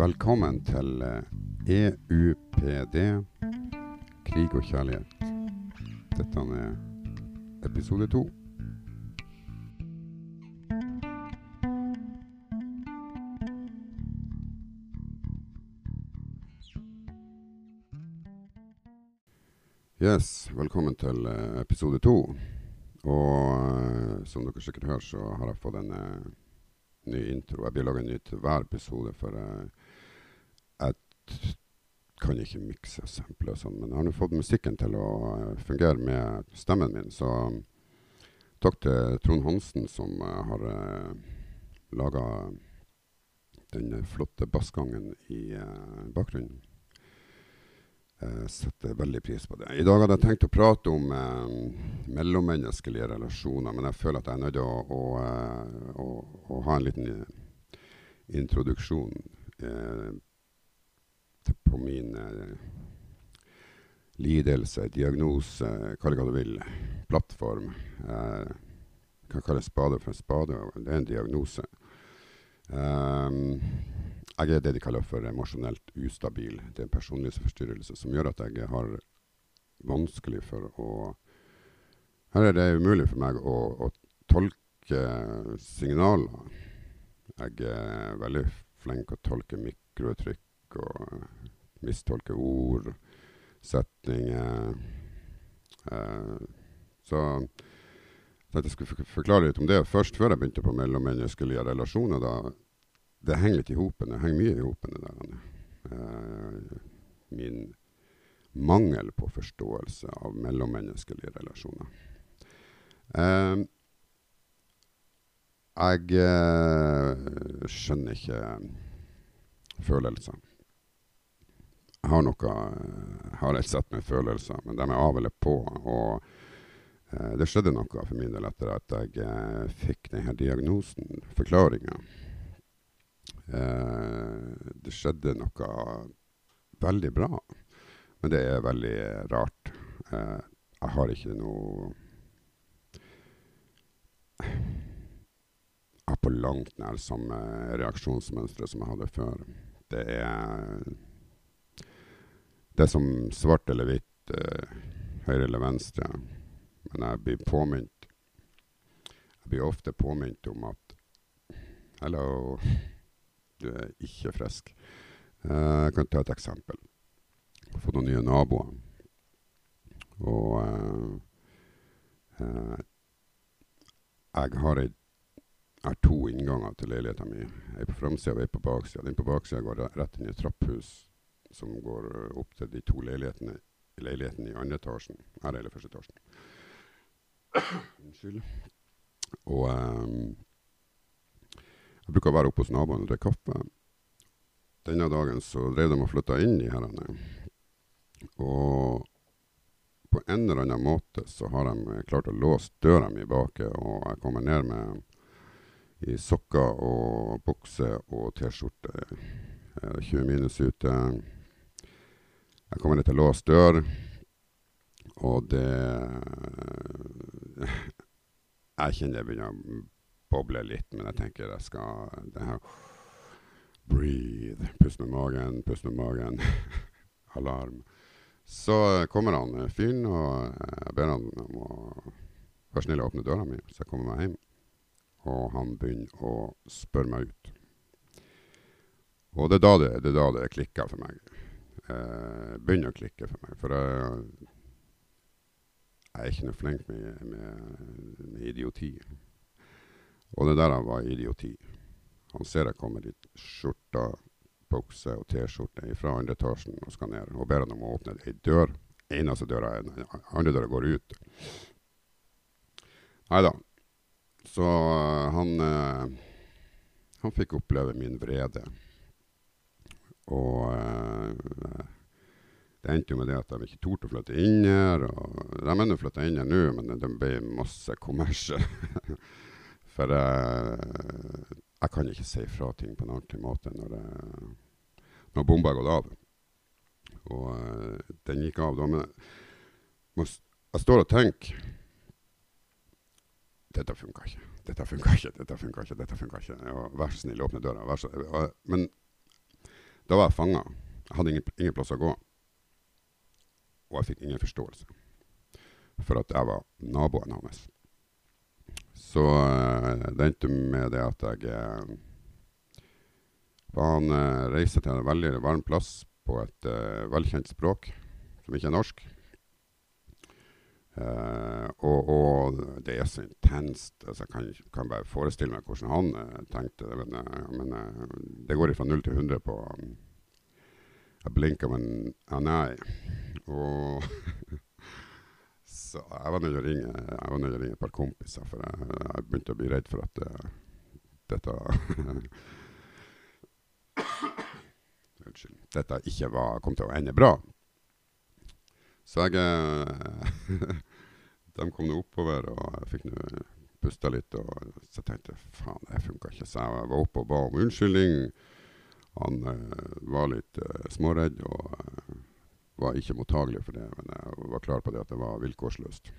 Velkommen til eh, EUPD krig og kjærlighet. Dette er episode to. Yes, velkommen til eh, episode to. Og eh, som dere sikkert hører, så har jeg fått en ny intro. Jeg blir laga ny hver episode, for t- kan ikke mikse og sample og sånn. Men jeg har nå fått musikken til å eh, fungere med stemmen min, så takk til Trond Hansen som eh, har uh, laga den eh, flotte bassgangen i uh, bakgrunnen. Jeg setter veldig pris på det. I dag hadde jeg tenkt å prate om eh, mellommenneskelige relasjoner, men jeg føler at jeg er nødt til å, å, eh, å, å ha en liten eh, introduksjon eh, på min eh, lidelse, diagnose, hva du vil, plattform. Eh, kan kalle spade for en spade, det er en diagnose. Um, jeg er det de kaller for emosjonelt ustabil. Det er en personlighetsforstyrrelse som gjør at jeg har vanskelig for å Her er det umulig for meg å, å tolke signaler. Jeg er veldig flink å tolke mikrouttrykk og mistolke ord, setninger. Eh, så jeg tenkte jeg skulle forklare litt om det først, før jeg begynte på mellommenneskelige relasjoner. da det henger litt i hopen. Det henger mye i hopen, der. Eh, min mangel på forståelse av mellommenneskelige relasjoner. Eh, jeg eh, skjønner ikke følelser. Har noe Jeg har et sett med følelser, men de er av eller på. Og eh, det skjedde noe for min del etter at jeg eh, fikk denne diagnosen, forklaringa. Eh, det skjedde noe veldig bra, men det er veldig rart. Eh, jeg har ikke noe Jeg har på langt nær samme reaksjonsmønstre som jeg hadde før. Det er Det er som svart eller hvitt, eh, høyre eller venstre. Men jeg blir påminnet Jeg blir ofte påminnet om at Hello. Du er ikke frisk. Eh, Jeg kan ta et eksempel. Jeg har noen nye naboer. Og eh, eh, jeg har, ei, jeg har to innganger til leiligheten min. Ei på framsida og ei på baksida. Den på baksida går rett inn i et trapphus som går eh, opp til de to leilighetene, leiligheten i andre etasjen. Her er det første etasjen. Unnskyld. Og um, jeg bruker å være oppe hos naboen og drikke kaffe. Denne dagen så drev de og flytta inn i herrene. Og på en eller annen måte så har de klart å låse døra mi bak, og jeg kommer ned med i sokker og bukse og T-skjorte. Det er 20 minus ute. Jeg kommer låst dør, og det Jeg kjenner det begynner å boble litt, men jeg tenker jeg skal det her, Breathe. Pust med magen, pust med magen. Alarm. Så kommer han eh, fyren, og jeg ber han om å være snill å åpne døra mi, så jeg kommer meg hjem. Og han begynner å spørre meg ut. Og det er da det, det, er da det klikker for meg. Eh, begynner å klikke for meg. For jeg, jeg er ikke noe flink med, med, med idioti. Og det der var idioti. Han ser jeg kommer i skjorta, bukse og T-skjorte fra andre etasjen og skal ned, og ber han om å åpne ei dør. Eneste døra er den andre døra går ut. Nei da. Så øh, han øh, Han fikk oppleve min vrede. Og øh, det endte jo med det at de ikke torde å flytte inn her. Og de er nå flytta inn her nå, men det ble masse kommersier. For eh, jeg kan ikke si fra ting på en ordentlig måte når, det, når bomba har gått av. Og eh, den gikk av da. Men jeg, jeg står og tenker Dette funka ikke. Dette funka ikke. Dette funka ikke. dette ikke. Ja, vær så snill, åpne døra. Så, og, men Da var jeg fanga. Jeg hadde ingen, ingen plass å gå. Og jeg fikk ingen forståelse for at jeg var naboen hans. Så uh, det endte med det at jeg uh, Han uh, reiste til en veldig varm plass på et velkjent språk som ikke er norsk. Og, og, det er så intenst. Altså, jeg kan, kan, bare forestille meg hvordan han tenkte det. Men, men det går fra 0 til 100 på um, Jeg blinker, men nei. Og Så jeg var nødt til å ringe, et par kompiser, for jeg, jeg begynte å bli redd for at uh, dette Unnskyld. Dette ikke var, kom til å ende bra. Så jeg uh, De kom nå oppover, og jeg fikk nå pusta litt. Og så tenkte jeg faen, det funka ikke. Så jeg var oppe og ba om unnskyldning. Han eh, var litt småredd. og var ikke mottagelig for det, men jeg var klar på det at det var vilkårsløst.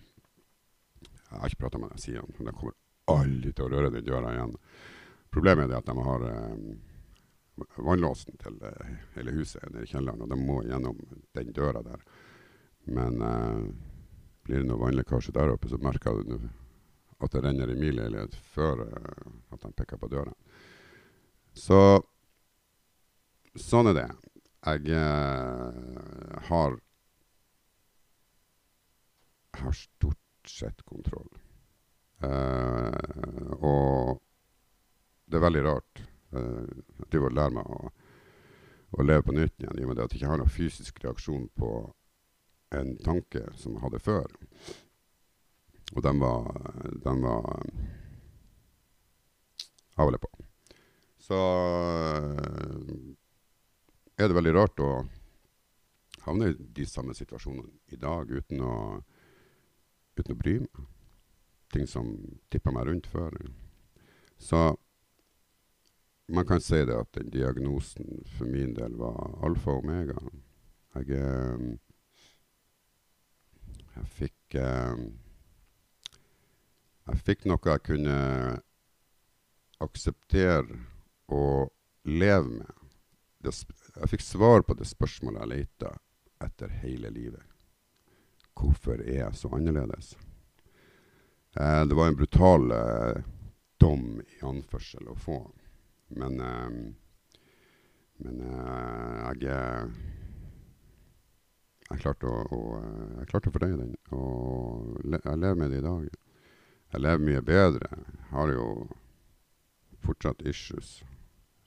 Jeg har ikke prata med deg siden, men jeg kommer aldri til å røre den døra igjen. Problemet er det at de har eh, vannlåsen til eh, hele huset nede i kjelleren, og de må gjennom den døra der. Men eh, blir det noe vannlekkasje der oppe, så merker du at det renner i min leilighet før eh, at han peker på døra. Så sånn er det jeg eh, har har stort sett kontroll. Eh, og det er veldig rart. Uh, jeg driver og lærer meg å, å, leve på nytt igjen, i og med at jeg ikke har noen fysisk reaksjon på en tanke som jeg hadde før. Og den var, den var Jeg eller på. Så er det veldig rart å havne i de samme situasjonene i dag uten å, uten å bry meg. Ting som tippa meg rundt før. Så man kan si det at den diagnosen for min del var alfa og omega. Jeg, eh, jeg fikk eh, Jeg fikk noe jeg kunne akseptere og leve med det, jeg fikk svar på det spørsmålet jeg leita etter hele livet. Hvorfor er jeg så annerledes? Eh, det var en brutal eh, dom i anførsel å få. Men, eh, men eh, jeg jeg klarte å, å, eh, jeg klarte å fordøye den, og jeg lever med det i dag. Jeg lever mye bedre. Jeg har jo fortsatt issues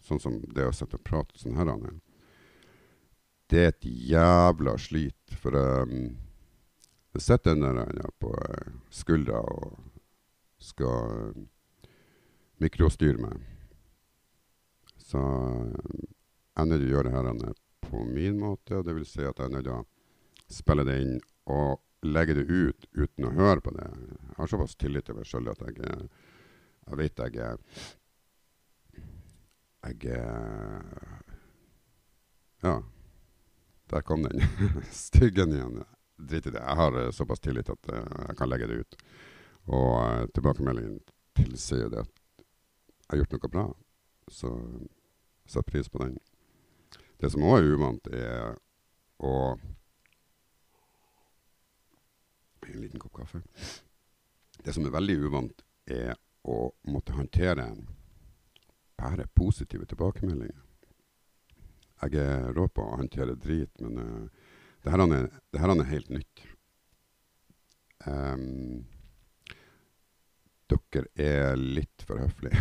sånn som det å sitte og prate sånn her, det er et jævla slit. For um, det sitter en der ja, på uh, skuldra og skal mikrostyre meg. Så jeg er nødt til å gjøre det her på min måte. Det vil si at jeg er nødt til å spille det inn og legge det ut uten å høre på det. Jeg har såpass tillit til meg sjøl at jeg, jeg vet jeg jeg eh, Ja. Der kom den. Styggen igjen. Drit i det. Jeg har eh, såpass tillit at uh, jeg kan legge det ut. Og uh, tilbakemeldingen tilsier det at jeg har gjort noe bra. Så setter pris på den. Det som òg er uvant, er å En liten kopp kaffe. Det som er veldig uvant, er å måtte håndtere en bare positive tilbakemeldinger. Jeg er rå på å håndtere drit, men uh, det, her er, er helt nytt. Um, dere er litt for høflige,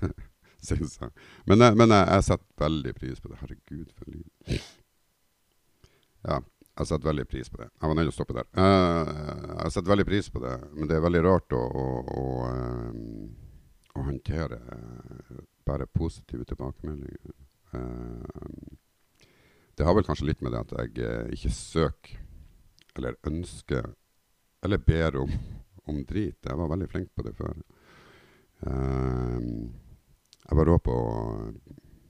syns jeg. Men, uh, men uh, jeg setter veldig pris på det. Herregud, for liv. Ja, jeg setter veldig pris på det. Jeg var nødt til å stoppe der. Uh, jeg setter veldig pris på det, men det er veldig rart å, å, å, um, å håndtere bare positive tilbakemeldinger. Det har vel kanskje litt med det at jeg ikke søker eller ønsker eller ber om, om, drit. Jeg var veldig flink på det før. Jeg var rå på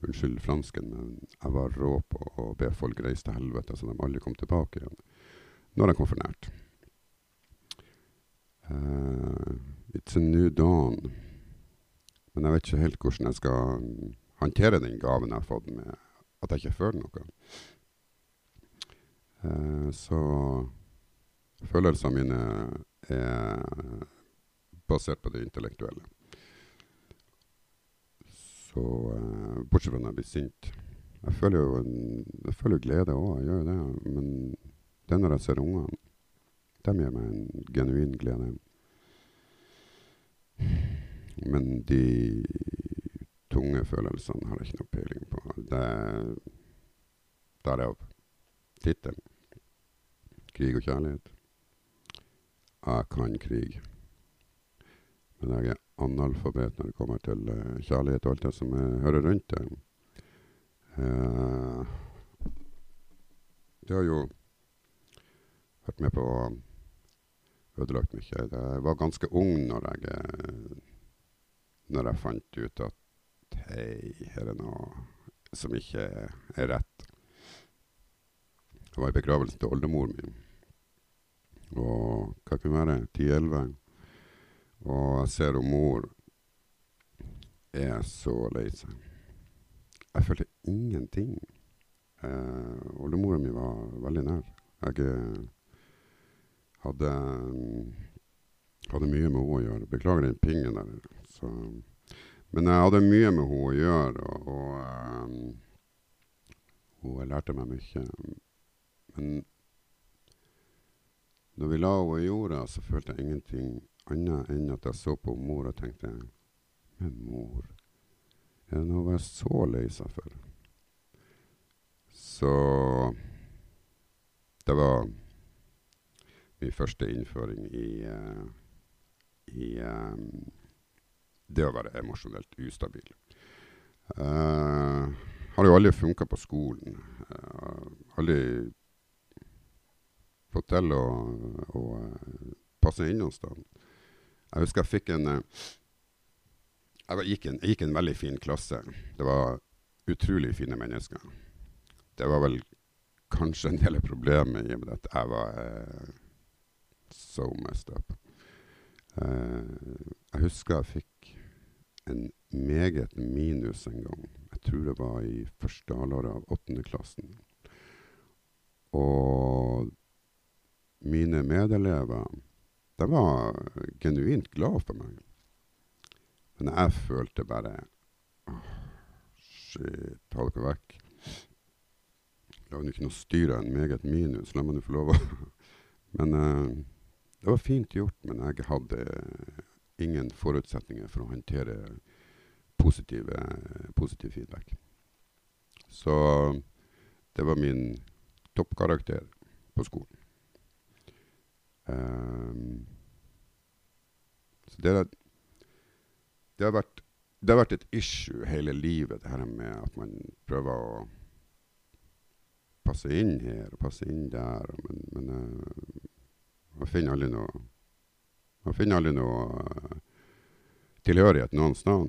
Unnskyld fransken, men jeg var rå på å be folk reise til helvete så de aldri kom tilbake igjen. Når de kom for nært. Uh, it's a new dawn. Men jeg vet ikke helt hvordan jeg skal håndtere den gaven jeg har fått med at jeg ikke føler noe. Uh, så følelsene mine er basert på det intellektuelle. Så eh, bortsett fra når jeg blir sint. Jeg føler jo jeg føler glede òg, jeg gjør jo det. Men det er når jeg ser ungene. De gir meg en genuin glede. Men de tunge følelsene har jeg ikke noe peiling på. Det Derav tittelen. Krig og kjærlighet. Jeg kan krig. Men jeg er analfabet når det kommer til uh, kjærlighet og alt det som jeg hører rundt det. Uh, det har jo vært med på å ødelagt mye. Jeg var ganske ung når jeg, eh, når jeg fant ut at hei, her er noe som ikke er rett. Jeg var i begravelsen til oldemor min. Og hva kan være? 10-11. Og jeg ser om mor er så lei seg. Jeg følte ingenting. Eh, Oldemora mi var veldig nær. Jeg hadde, hadde mye med henne å gjøre. Beklager den pingen der. Så, men jeg hadde mye med henne å gjøre, og, og um, hun lærte meg mye. Men når vi la henne i jorda, så følte jeg ingenting annet enn at jeg så på mor og tenkte Men mor, er det noe å være så lei seg for? Så det var min første innføring i, uh, i um, det å være emosjonelt ustabil. Uh, har jo aldri funka på skolen. Uh, aldri fått til å, å passe inn noe sted. Jeg husker jeg fikk en jeg gikk, en, jeg gikk en veldig fin klasse. Det var utrolig fine mennesker. Det var vel kanskje en del av problemet i og med at jeg var eh, so messed up. Eh, jeg husker jeg fikk en meget minus en gang. Jeg tror det var i første halvår av åttende klassen. Og mine medelever de var genuint glad for meg. Men jeg følte bare oh, Shit, ta dere vekk. La nå ikke noe styre en meget minus. La meg nå få lov å Men uh, det var fint gjort, men jeg hadde ingen forutsetninger for å håndtere positiv feedback. Så det var min toppkarakter på skolen. Um, så det, det, har vært, det har vært et issue hele livet, det her med at man prøver å passe inn her og passe inn der. Men, men uh, man finner aldri noe Man finner aldri noe uh, tilhørighet noen sted.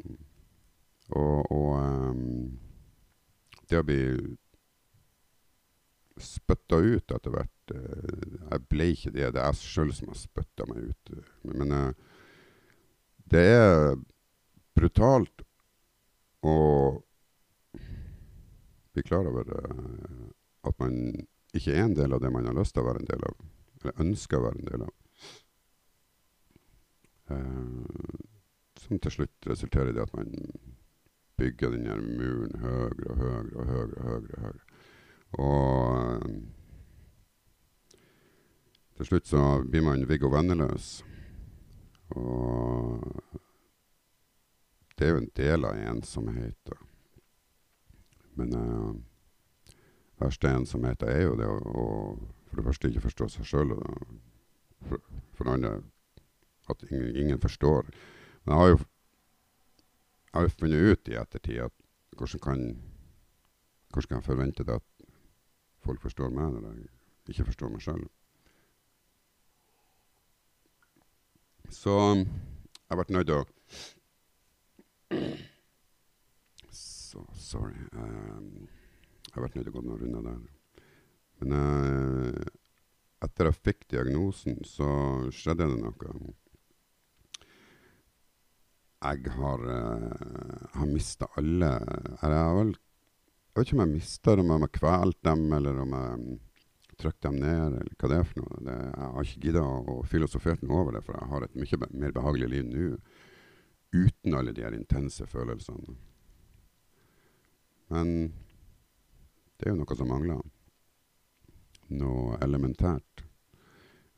Og, og um, det å bli spytta ut etter hvert uh, Jeg ble ikke det. Det er jeg sjøl som har spytta meg ut. Men, men uh, det er brutalt å bli klar over at man ikke er en del av det man har lyst til å være en del av, eller ønsker å være en del av. som til slutt resulterer i det at man bygger den her muren høyere og høyere og høyere. Og høyere, og til slutt så blir man Viggo Venneløs. Og det er jo en del av ensomhet. Men uh, verste ensomheten er jo det å, å, for det første ikke forstå seg sjøl, og for, for det andre at ingen, ingen, forstår. Men jeg har jo jeg har funnet ut i ettertid at hvordan kan, hvordan kan jeg forvente det at folk forstår meg når jeg ikke forstår meg sjøl. Så jeg har vært nødt til å so, Sorry. Um, jeg har vært nødt til å gå noen runder der. Men uh, etter jeg fikk diagnosen, så skjedde det noe. Jeg har, uh, har mista alle Jeg har vel Jeg vet ikke om jeg mista dem, om jeg kvelte dem, eller om jeg mm, trykte dem ned, eller hva det er for noe. Det, jeg har ikke gidda å, filosofere noe over det, for jeg har et mye mer behagelig liv nå uten alle de her intense følelsene. Men det er jo noe som mangler. Noe elementært.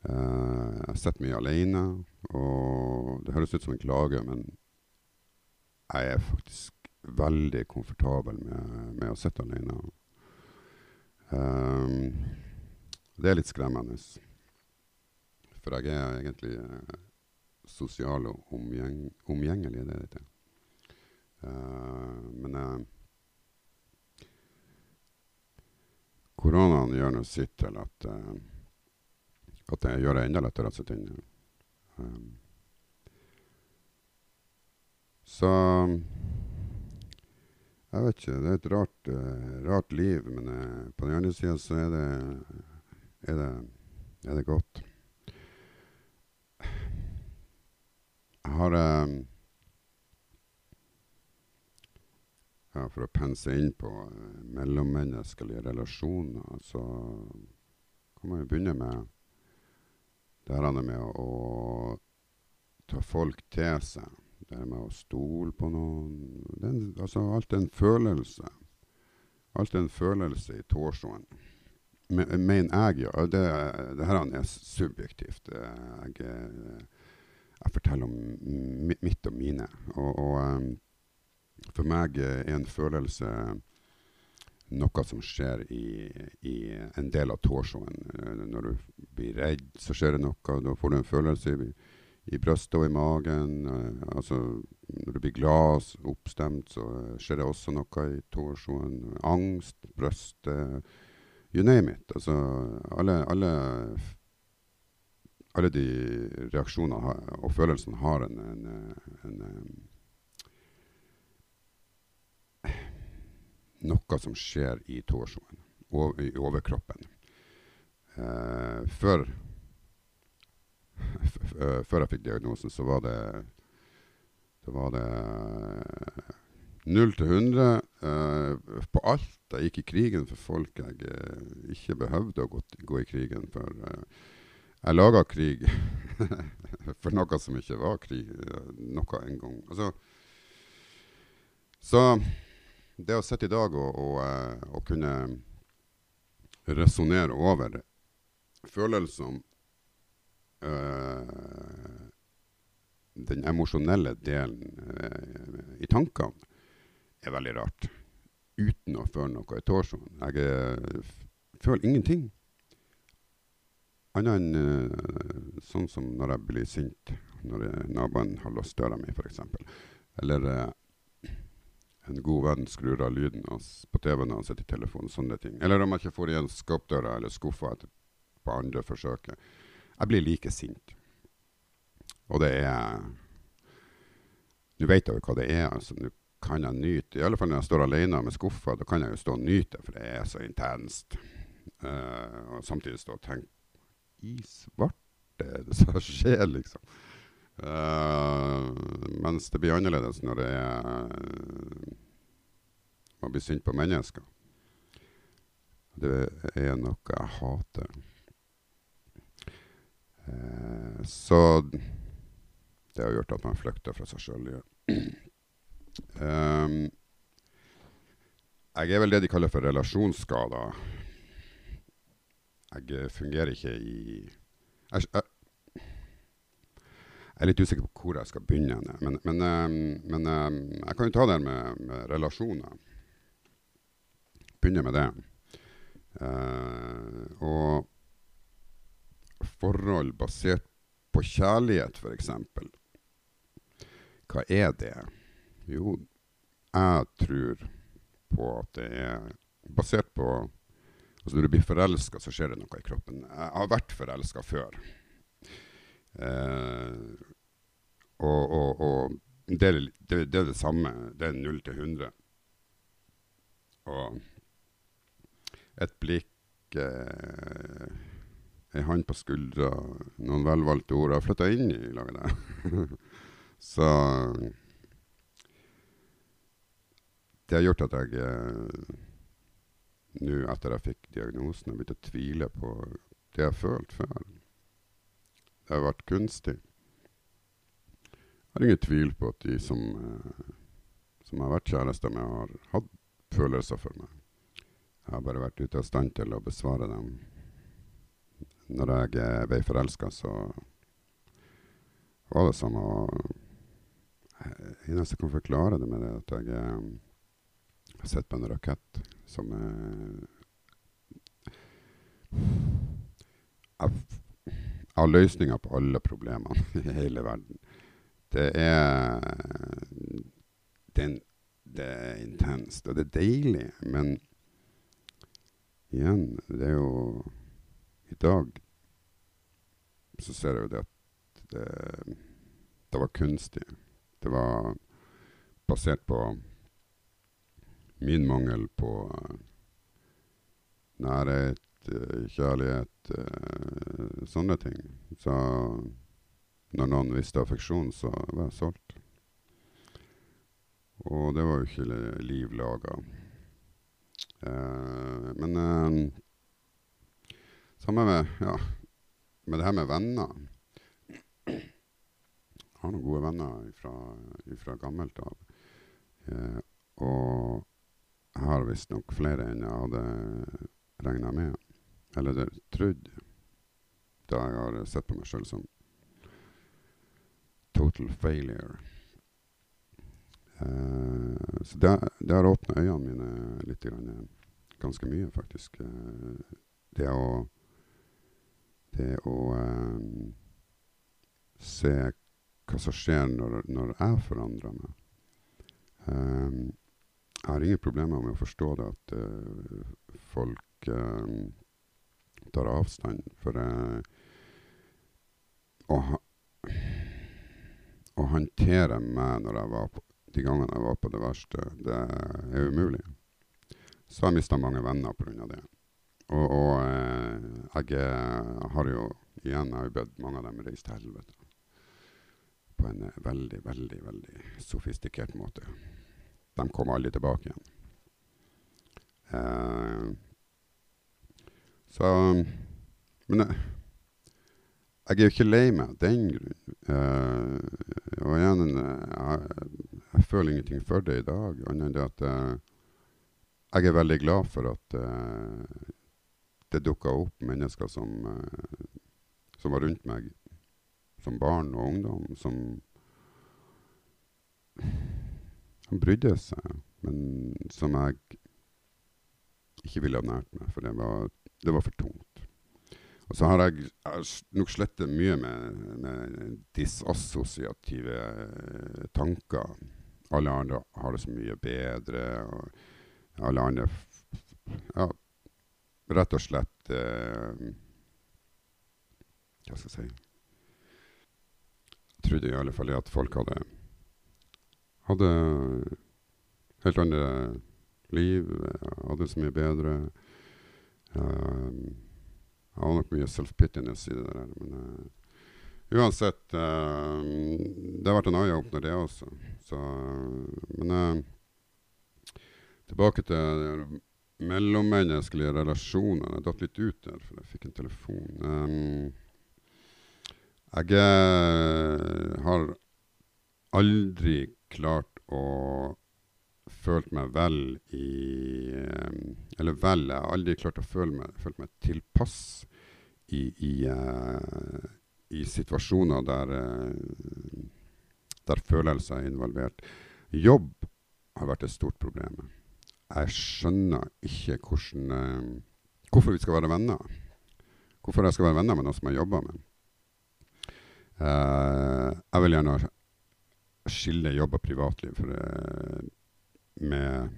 Uh, jeg sitter mye alene, og det høres ut som en klage, men jeg er faktisk veldig komfortabel med, med å sitte alene. Um, det er litt skremmende. For jeg er egentlig uh, sosial og omgjeng omgjengelig, det det. Uh, men uh, koronaen gjør nå sitt til at, at det gjør det enda lettere å sitte inne. Um, så jeg vet ikke. Det er et rart, uh, rart liv. Men uh, på den andre sida så er det, er det, er det godt. Jeg har um, ja, For å pense inn på mellommenneskelige relasjoner, så kan man jo begynne med det her med å, å ta folk til seg. Det med å stole på noen den, altså Alt en følelse. Alt en følelse i torsoen. Mener jeg, ja. Det, det her er subjektivt. Jeg, jeg forteller om mitt og mine. Og, og for meg er en følelse noe som skjer i, i en del av torsoen. Når du blir redd, så skjer det noe. Da får du en følelse i brystet og i magen. Uh, altså, når du blir glad, oppstemt, så skjer det også noe i torsoen. Angst, brystet You name it. Altså, alle, alle, alle de reaksjonene og følelsene har en, en, en, en Noe som skjer i torsoen, i overkroppen. Uh, før Eh, før jeg fikk diagnosen, så var det Så var det null til 100 uh, på alt. Jeg gikk i krigen for folk jeg ikke behøvde å gå, gå, i krigen for. Uh, jeg laga krig for noe som ikke var krig noe en gang. Altså, så det å sitte i dag og, og, og kunne resonnere over følelser øh, den emosjonelle delen øh, i tankene er veldig rart. Uten å føle noe i torsoen. Jeg øh, føler ingenting. Annet enn øh, sånn som når jeg blir sint, når naboen har låst døra mi, f.eks. Eller en god venn skrur av lyden på TV-en når han sitter i telefonen. Sånne ting. Eller om jeg ikke får igjen skapdøra eller skuffa på andre forsøket. Jeg blir like sint. Og det er Nå vet jeg jo hva det er. altså Nå kan jeg nyte I alle fall når jeg står alene med skuffa, da kan jeg jo stå og nyte, for det er så intenst. Uh, og samtidig stå og tenke I svarte er det som skjer, liksom? Uh, mens det blir annerledes når det er uh, Man blir sint på mennesker. Det er noe jeg hater. Så det har gjort at man flykter fra seg sjøl. um, jeg er vel det de kaller for relasjonsskader. Jeg eh, fungerer ikke i jeg, jeg, jeg, er litt usikker på hvor jeg skal begynne. Men, men, um, men um, jeg kan jo ta det med, med relasjoner. Begynne med det. Uh, og forhold basert på kjærlighet, f.eks. Hva er det? Jo, jeg tror på at det er basert på Altså Når du blir forelska, så skjer det noe i kroppen. Jeg har vært forelska før. Eh, og, og, og det, det, det, er det samme. Det er null til 100. Og et blikk eh, ei hånd på skuldra, noen velvalgte ord. Jeg har flytta inn i lag med. Så det har gjort at jeg nå etter jeg fikk diagnosen, jeg begynt å tvile på det jeg har følt før. Det har vært kunstig. Jeg har ingen tvil på at de som, eh, som har vært kjærester med, har hatt følelser for meg. Jeg har bare vært ute av stand til å besvare dem. Når jeg eh, ble forelska, så var det som å eneste jeg kan forklare det med, det at jeg eh, har sett på en rakett som Jeg har løsninger på alle problemene i hele verden. Det er er, det er intenst, og det er deilig, men igjen, det er jo dag så ser jeg jo det at det, det var kunstig. Det var basert på min mangel på uh, nærhet, uh, kjærlighet, sånne ting. Så når noen visste affeksjon, så var jeg solgt. Og det var jo ikke liv laga. men samme med, ja, med det her med venner Jeg har noen gode venner fra gammelt av. Eh, og jeg har visstnok flere enn jeg hadde regna med. Eller trodd. Da jeg har sett på meg sjøl som total failure. Eh, så det, det har åpna øynene mine litt. Grann, ganske mye, faktisk. Eh, det å Det å um, se hva som skjer når, når jeg forandrer meg. Um, jeg har ingen problemer med å forstå det at uh, folk uh, tar avstand. For uh, å, ha, å håndtere meg når jeg var på, de gangene jeg var på det verste, det er umulig. Så jeg mista mange venner pga. det. Og, og jeg har jo igjen har bedt mange av dem reise til helvete på en eh, veldig, veldig, veldig sofistikert måte. De kom aldri tilbake igjen. Eh, så Men jeg, jeg er jo ikke lei meg av den grunn. Eh, og igjen, jeg, jeg, føler ingenting for det i dag, annet enn det at eh, jeg er veldig glad for at det dukka opp mennesker som, som var rundt meg som barn og ungdom som Han brydde seg, men som jeg ikke ville ha nært meg, for det var, det var for tungt. Og så har jeg, jeg nok slettet mye med, med disassosiative eh, tanker. Alle andre har det så mye bedre, og alle andre Ja, rett og slett eh, Hva skal jeg si trodde i alle fall at folk hadde hadde helt andre liv, hadde så mye bedre. Um, jeg har nok mye self-pittiness i det der, men uh, uansett uh, Det har vært en eye-opener, det også. Så, men uh, tilbake til mellommenneskelige relasjoner. Jeg datt litt ut der, for jeg fikk en telefon. Um, jeg har aldri klart å føle meg vel i Eller vel, jeg har aldri klart å føle meg, følt meg tilpass i, i, uh, i situasjoner der, uh, der følelser er involvert. Jobb har vært et stort problem. Jeg skjønner ikke hvordan, hvorfor vi skal være venner. Hvorfor jeg skal være venner med noen som jeg jobber med. Uh, jeg vil gjerne skille jobb og privatliv. For uh, med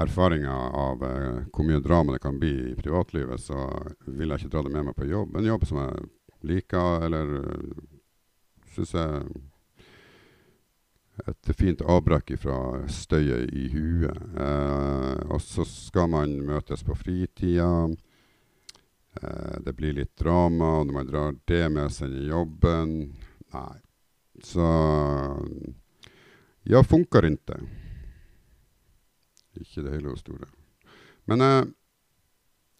erfaringa av uh, hvor mye drama det kan bli i privatlivet, så vil jeg ikke dra det med meg på jobb. En jobb som jeg liker, eller uh, syns jeg et fint avbrekk fra støyet i huet. Eh, og så skal man møtes på fritida. Eh, det blir litt drama, og når man drar det med seg i jobben Nei. Så Ja, funkar ikke. Ikke det hele og store. Men eh,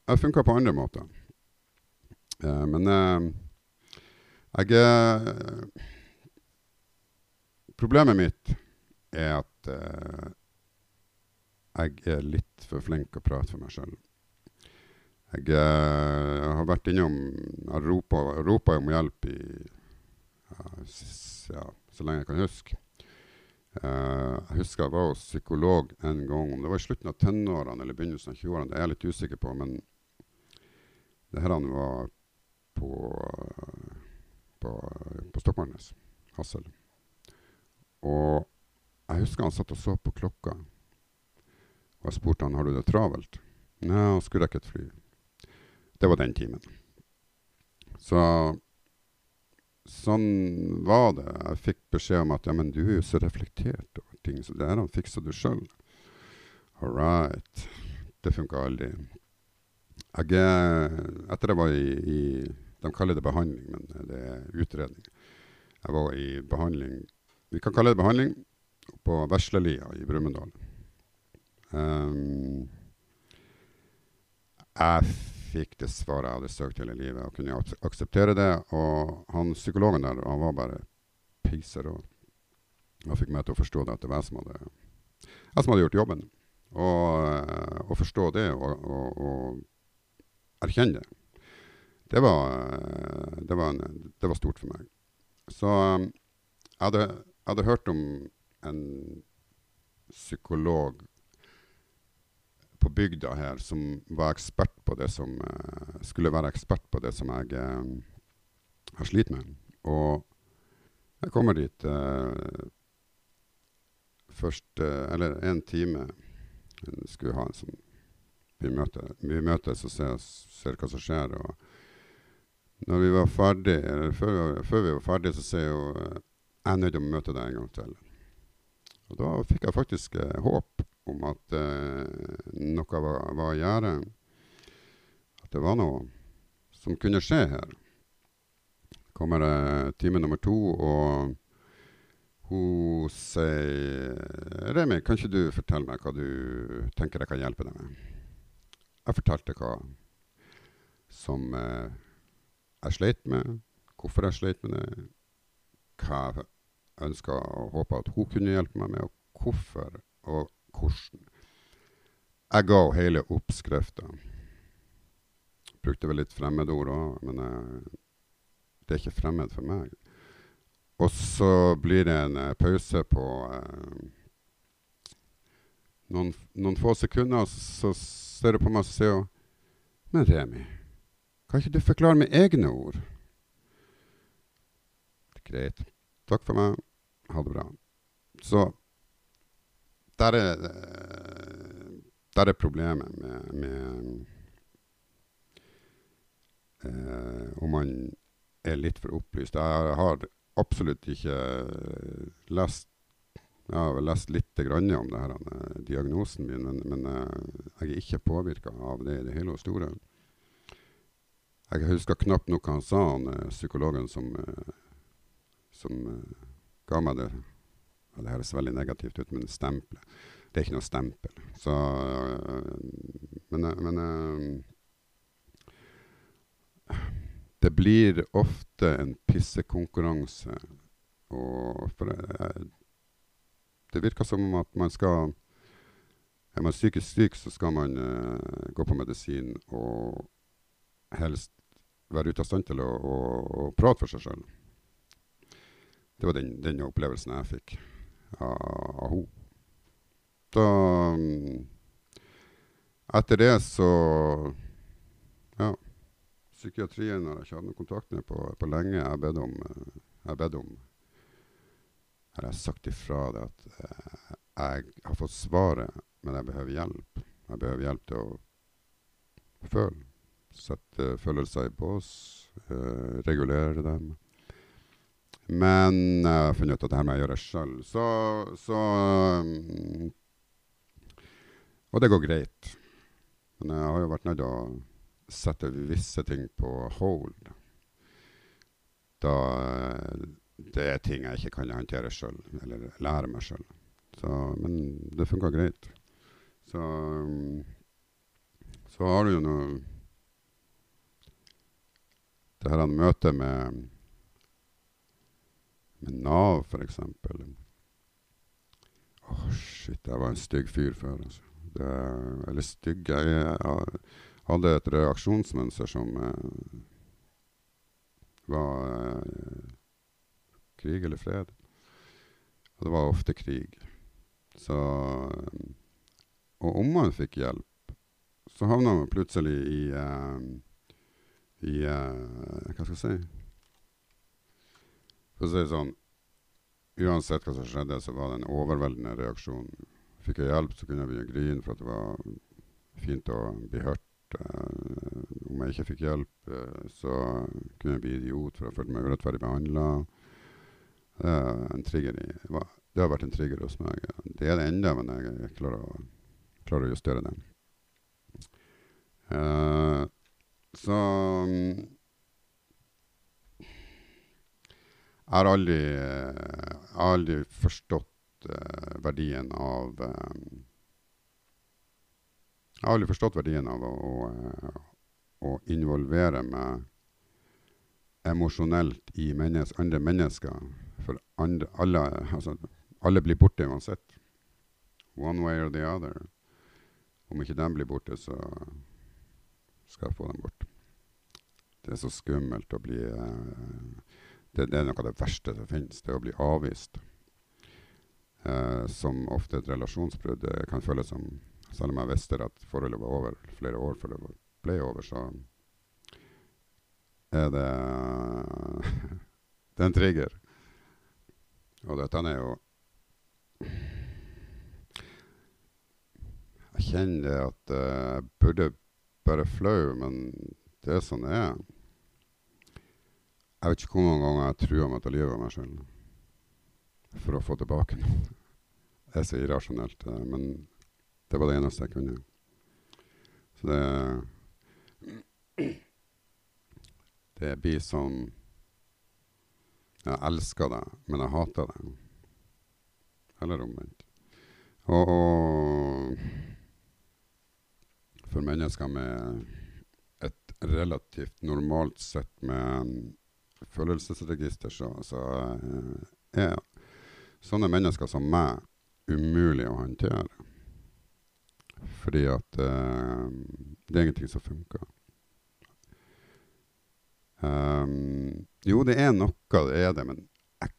jeg funka på andre måter. Eh, men eh, jeg Problemet mitt er at eh, jeg er litt for flink å prate for meg sjøl. Jeg, eh, har vært innom Jeg ropa om hjelp i ja, så lenge jeg kan huske. Uh, jeg husker jeg var hos psykolog en gang. Om det var i slutten av tenårene eller begynnelsen av 20-årene, det er jeg litt usikker på. Men det her var på, på, på Stokmarknes. Hassel. Og jeg husker han satt og så på klokka. Og jeg spurte han har du det travelt. Nei, han skulle rekke et fly. Det var den timen. Så sånn var det. Jeg fikk beskjed om at ja, men du er jo så reflektert over ting, så det her fikser du sjøl. All right. Det funka aldri. Jeg Etter jeg var i, i, De kaller det behandling, men det er utredning. Jeg var i behandling Vi kan kalle det behandling på Veslelia i Brumunddal. Um, jeg fikk det svaret jeg hadde søkt hele livet, og kunne akseptere det. Og han psykologen der, han var bare peiserå. Han fikk meg til å forstå det at det var jeg som hadde, jeg som hadde gjort jobben. Og, eh, å forstå det og, og, og erkjenne det, det var, eh, det, var en, det var, stort for meg. Så eh, jeg hadde, jeg hadde hørt om en psykolog på bygda her som var ekspert på det som uh, Skulle være ekspert på det som jeg uh, har slitt med. Og jeg kommer dit uh, først Eller en time jeg skulle ha en sånn Vi møter, vi møtes og ser, ser, hva som skjer. Og når vi var ferdig, eller før, før vi var ferdig, så sier hun jeg er nødt til å møte deg en gang til. Og da fikk jeg faktisk håp om at eh, noe var, var i gjære. At det var noe som kunne skje her. Kommer eh, time nummer to, og hun sier 'Remi, kan ikke du fortelle meg hva du tenker jeg kan hjelpe deg med?' Jeg fortalte hva som eh, jeg sleit med, hvorfor jeg sleit med det, hva ønska og håpa at hun kunne hjelpe meg med, hvorfor. Og hvordan. Jeg ga hele oppskrifta. Brukte vel litt fremmedord òg, men jeg, det er ikke fremmed for meg. Og så blir det en uh, pause på uh, noen, noen, få sekunder, og så ser du på meg og sier hun Men Remi, kan ikke du forklare med egne ord? Greit. Takk for meg. Ha det bra. Så der er, der er problemet med, med eh, Om man er litt for opplyst. Jeg har absolutt ikke lest Jeg har vel lest litt om det her, uh, diagnosen min, men, men jeg er ikke påvirka av det i det hele og store. Jeg husker knapt nok hva han sa, han psykologen som, som ga meg det og Det høres veldig negativt ut, men stempelet Det er ikke noe stempel. Så øh, Men, øh, men øh, Det blir ofte en pissekonkurranse. Og det virker som om at man skal Er man psykisk syk, så skal man uh, gå på medisin og helst være ute av stand til å, å, å prate for seg sjøl. Det var den, den opplevelsen jeg fikk av henne. Da mm, Etter det så Ja. Psykiatrien har jeg ikke hatt noen kontakt med på, på lenge. Jeg bedt om, jeg bedt om Har jeg sagt ifra det at eh, jeg har fått svaret, men jeg behøver hjelp. Jeg behøver hjelp til å føle. Sette følelser i bås. Eh, regulere dem. Men jeg har funnet ut at det her må jeg gjøre sjøl. Så, så um, Og det går greit. Men jeg har jo vært nødt til å sette visse ting på hold. Da det er ting jeg ikke kan håndtere sjøl, eller lære meg sjøl. Men det funka greit. Så um, Så har du jo noe Det her møtet med med Nav, eksempel. Åh, oh, shit, jeg var en stygg fyr før. Altså. Det, eller stygg Jeg, jeg hadde et reaksjonsmønster som eh, var eh, krig eller fred. Og det var ofte krig. Så Og om man fikk hjelp, så havna man plutselig i eh, I uh, Hva skal jeg si For å si det sånn Uansett hva som skjedde, så var det en overveldende reaksjon. Fikk jeg hjelp, så kunne jeg begynne å grine for at det var fint å bli hørt. Uh, om jeg ikke fikk hjelp, så kunne jeg bli idiot for jeg følte meg urettferdig behandla. Uh, hva, det har vært en trigger hos meg. Det er det ennå, men jeg klarer å, klarer å justere det. Uh, så Jeg har aldri, har aldri forstått uh, verdien av um, Jeg har aldri forstått verdien av å, å, å involvere meg emosjonelt i mennes, andre mennesker. For andre, alle, altså, alle blir borte uansett. One way or the other. Om ikke de blir borte, så skal jeg få dem bort. Det er så skummelt å bli uh, det, er noe av det verste som finnes, det å bli avvist. Eh, som ofte et relasjonsbrudd kan føles som. Selv om jeg visste at forholdet var over flere år før det ble over, så er det Det er en trigger. Og dette er jo Jeg kjenner at eh, jeg burde bare flau, men det er sånn det er. Jeg vet ikke hvor mange ganger jeg trua til å lyve meg sjøl for å få tilbake noe. Det er så irrasjonelt, eh, men det var det eneste jeg kunne. Så det Det blir som Jeg elsker deg, men jeg hater deg. Eller omvendt. Og, og for mennesker med et relativt normalt sett med følelsesregister, så, så eh, er sånne mennesker som meg umulig å håndtere. Fordi at uh, det er ingenting som funker. Um, jo, det er noe, det er det, men jeg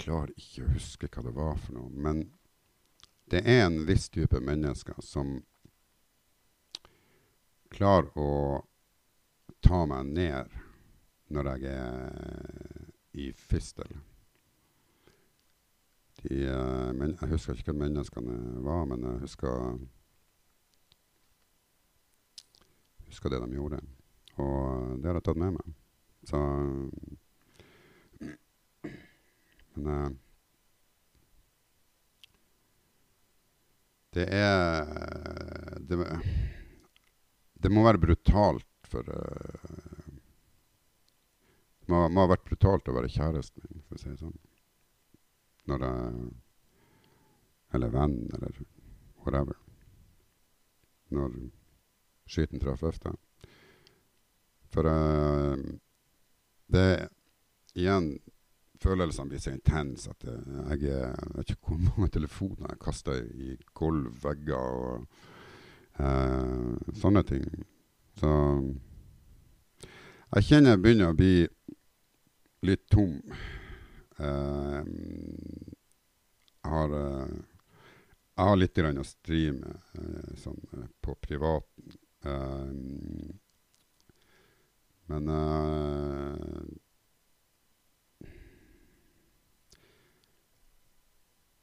klarer ikke å huske hva det var for noe. Men det er en viss type mennesker som klarer å ta meg ned når jeg er i fistel. De, uh, men, jeg husker ikke hva menneskene var, men jeg husker, husker det de gjorde. Og det har jeg tatt med meg. Så men uh, det er det, det, må være brutalt for må, må, ha vært brutalt å være kjæresten for å si det sånn. Når jeg Eller venn, eller whatever. Når skyten traff høfta. For uh, det Igjen følelsene blir så intense at jeg, jeg vet ikke hvor mange telefoner jeg kaster i gulv, vegger og uh, sånne ting. Så jeg kjenner jeg begynner å bli litt tom. Jeg har uh, jeg har litt å stri med sånn, på privaten. men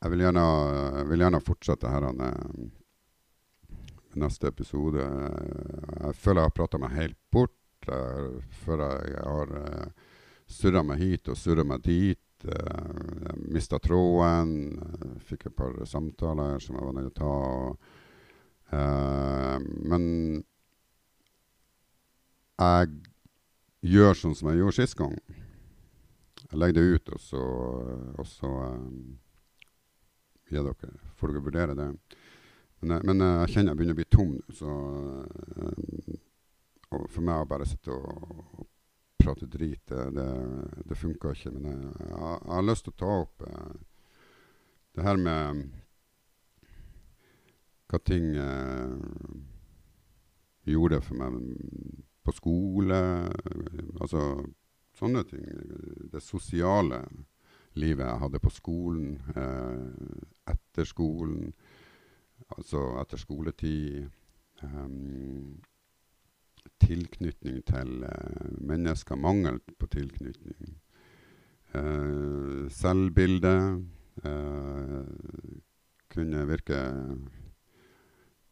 Jeg vil gjerne, vil gjerne fortsette her med neste episode. Jeg føler jeg har prata meg helt bort. Jeg før jeg har uh, surra meg hit og surra meg dit. Jeg mista tråden. Jeg fikk et par samtaler som jeg var nødt til å ta. Uh, men jeg gjør sånn som jeg gjorde sist gang. Jeg legger det ut, og så, og så um, gi dere. Får dere vurdere det. Men, jeg- men eh, jeg kjenner jeg begynner å bli tom nå, så eh, Og for meg å bare sitte og prate drit, det, det, det funker ikke. Men jeg, jeg, jeg har lyst til å ta opp eh, det her med hva ting eh, gjorde for meg på skole. Altså sånne ting. Det sosiale livet jeg hadde på skolen, eh, etter skolen, altså etter skoletid. em, tilknytning til eh, mennesker, mangel på tilknytning. selvbildet selvbilde eh, kunne virke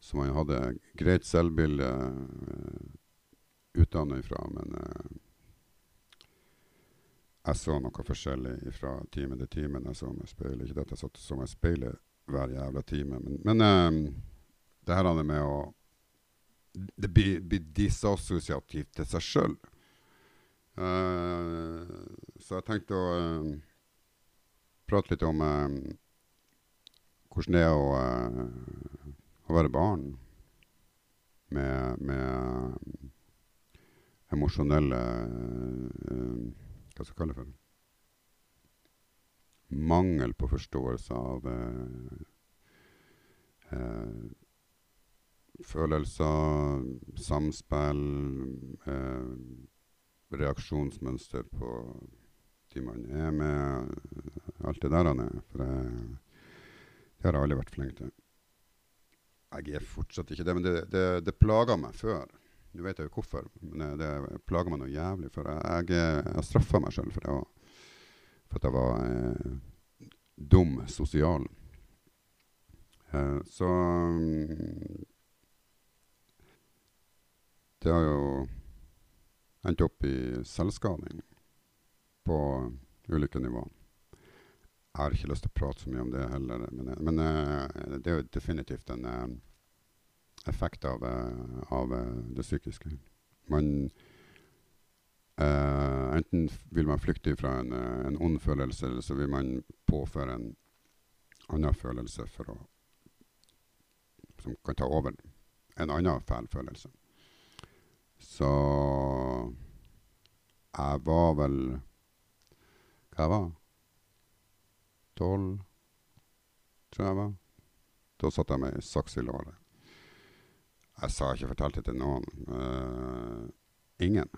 som man hadde greit selvbilde uh, utenfra, men uh, jeg så noe forskjellig fra time til time når jeg så meg i speilet. Ikke at jeg satt så meg i hver jævla time, men, men uh, det her er med å Det blir, blir disassosiativt til seg sjøl. så jeg tenkte å uh, prate litt om uh, hvordan det er å, eh, å være barn med, med emosjonelle eh, Hva skal jeg kalle det for? Mangel på forståelse av eh, eh, følelser, samspill, eh, reaksjonsmønster på de man er med, alt det der. er. For jeg, det har jeg aldri vært flink til. Jeg er fortsatt ikke det, men det, det, det plaga meg før. Nå vet jeg jo hvorfor, men det, det plaga meg noe jævlig. For jeg, jeg, straffa meg sjøl for, det òg. for at jeg var eh, dum sosial. Eh, så Det har jo endt opp i selvskading på ulike nivå. Jeg har ikke lyst til å prate så mye om det heller, men, men uh, det er jo definitivt en uh, effekt av, eh, av eh, det psykiske. Man Uh, Enten vil man flykte fra en, uh, en ond følelse, eller så vil man påføre en annen følelse å som kan ta over en annen fæl følelse. Så jeg var vel Hva var Tolv, tror jeg var. Da satt jeg meg i saks i låret. Jeg sa ikke fortalte det til noen. Uh, ingen.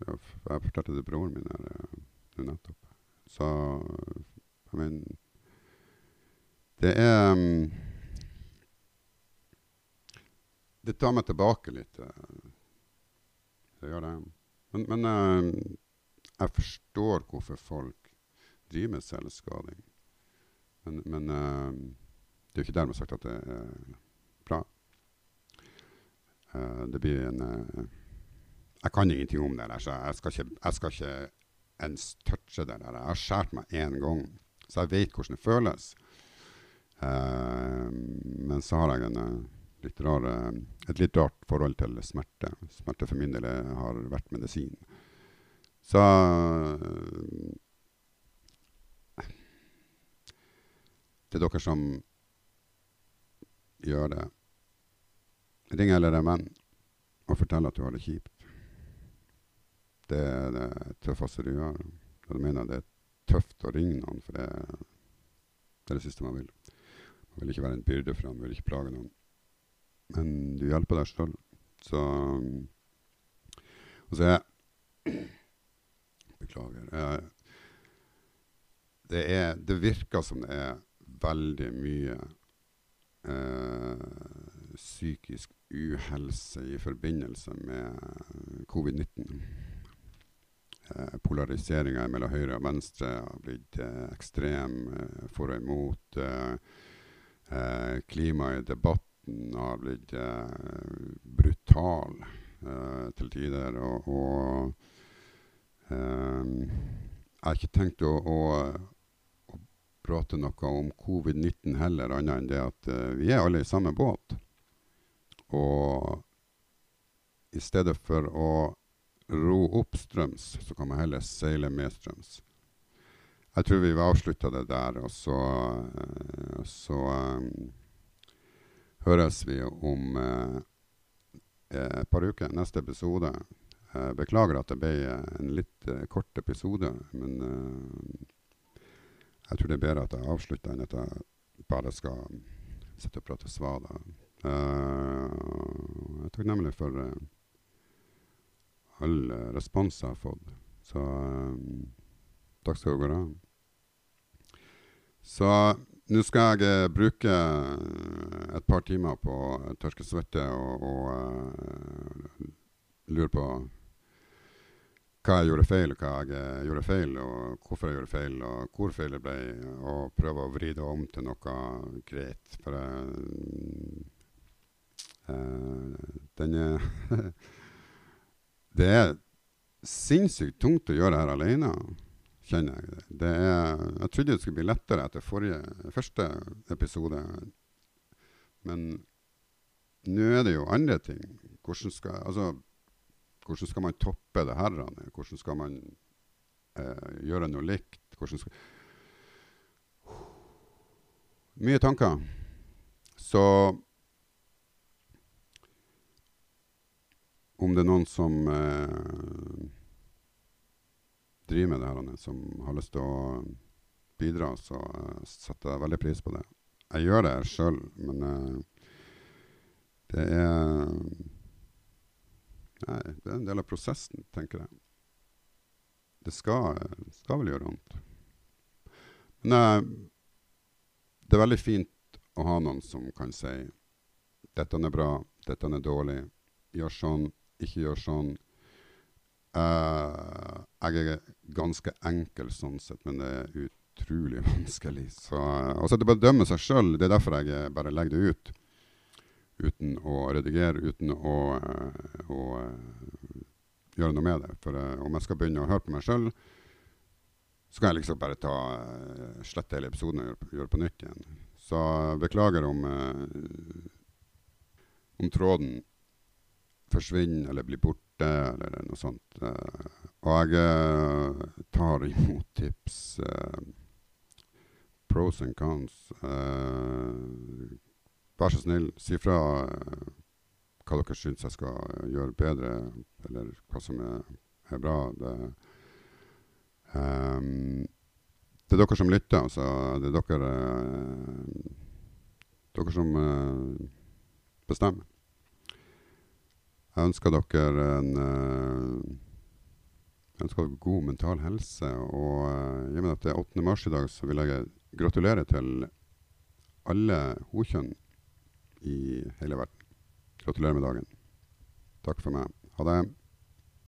Jeg, fortalte det til broren min her eh, nå nettopp. Så jeg mener Det er mm, Det tar meg tilbake litt. eh, Det gjør det. Men, men eh, jeg forstår hvorfor folk driver med selvskading. Men, men eh, det er jo ikke dermed sagt at det er bra. Det blir en Jeg kan ingenting om det der, så jeg skal ikke, jeg skal ikke ens touche det der. Jeg har skåret meg én gang, så jeg vet hvordan det føles. Men så har jeg en, litt rar, eh, et litt rart forhold til smerte. Smerte for min del eh, har vært medisin. Så det Til dere som gjør det, ring eller en venn og fortell at du har det kjipt. Det er det tøffeste du gjør. Jeg mener det er tøft å ringe noen, for det, er det siste man vil. Man vil ikke være en byrde for man vil ikke plage noen. Men du hjelper deg sjøl. Så Og så er Beklager. Jeg, Det, er, det virker som det er veldig mye eh, psykisk uhelse i forbindelse med covid-19. Eh, Polariseringa mellom høyre og venstre har blitt eh, ekstrem eh, for og imot. Eh, eh, klimaet i debatten har blitt eh, brutal eh, til tider. Og, og eh, jeg har ikke tenkt å, å, å prate noe om covid-19 heller, annet enn det at vi er alle i samme båt. Og i stedet for å ro oppstrøms, så kan man heller seile medstrøms. Jeg tror vi avslutta det der, og så, så eh, høres vi om eh, et par uker. Neste episode. Jeg beklager at det ble en litt eh, kort episode, men jeg tror det er bedre at jeg avslutter enn at jeg bare skal sitte og prate svada. jeg er takknemlig for all respons jeg har fått. Så takk skal du ha. Så nå skal jeg uh, bruke eh, et par timer på å tørke svette og, og uh, lure på hva jeg gjorde feil, hva jeg gjorde feil, og hvorfor jeg gjorde feil, og hvor feil det ble, og prøve å vri det om til noe greit. For uh, den er Det er sinnssykt tungt å gjøre her alene kjenner jeg. Det er, jeg trodde det skulle bli lettere etter forrige, første episode. Men nå er det jo andre ting. Hvordan skal, altså, hvordan skal man toppe det her? Hvordan skal man eh, gjøre noe likt? Hvordan skal Mye tanker. Så om det er noen som eh, driver med det her, som har lyst til å bidra, så uh, setter jeg veldig pris på det. Jeg gjør det sjøl, men uh, det er Nei, det er en del av prosessen, tenker jeg. Det skal, skal vel gjøre vondt. Men uh, det er veldig fint å ha noen som kan si 'Dette er bra. Dette er dårlig. Gjør sånn. Ikke gjør sånn.' Uh, jeg er ganske enkel sånn sett, men det er utrolig vanskelig. Så, uh, og så er det dømme seg sjøl. Det er derfor jeg eh, bare legger det ut. Uten å redigere, uten å, å, å gjøre noe med det. For om jeg skal begynne å høre på meg sjøl, så kan jeg liksom bare ta slette hele episoden og gjøre, gjøre på nytt igjen. Så beklager om, om tråden forsvinner eller blir borte, eller noe sånt. Eh, og jeg eh, tar imot tips. Eh, pros and cons. vær så snill, si fra hva dere syns jeg skal gjøre bedre, eller hva som er, er bra. Det, um, det er dere som lytter, altså. Det er dere, dere som bestemmer. Jeg ønsker dere en uh, ønsker dere god mental helse. Og uh, i og med at det er 8. mars i dag, så vil jeg gratulere til alle hokjønn i hele verden. Gratulerer med dagen. Takk for meg. Ha det.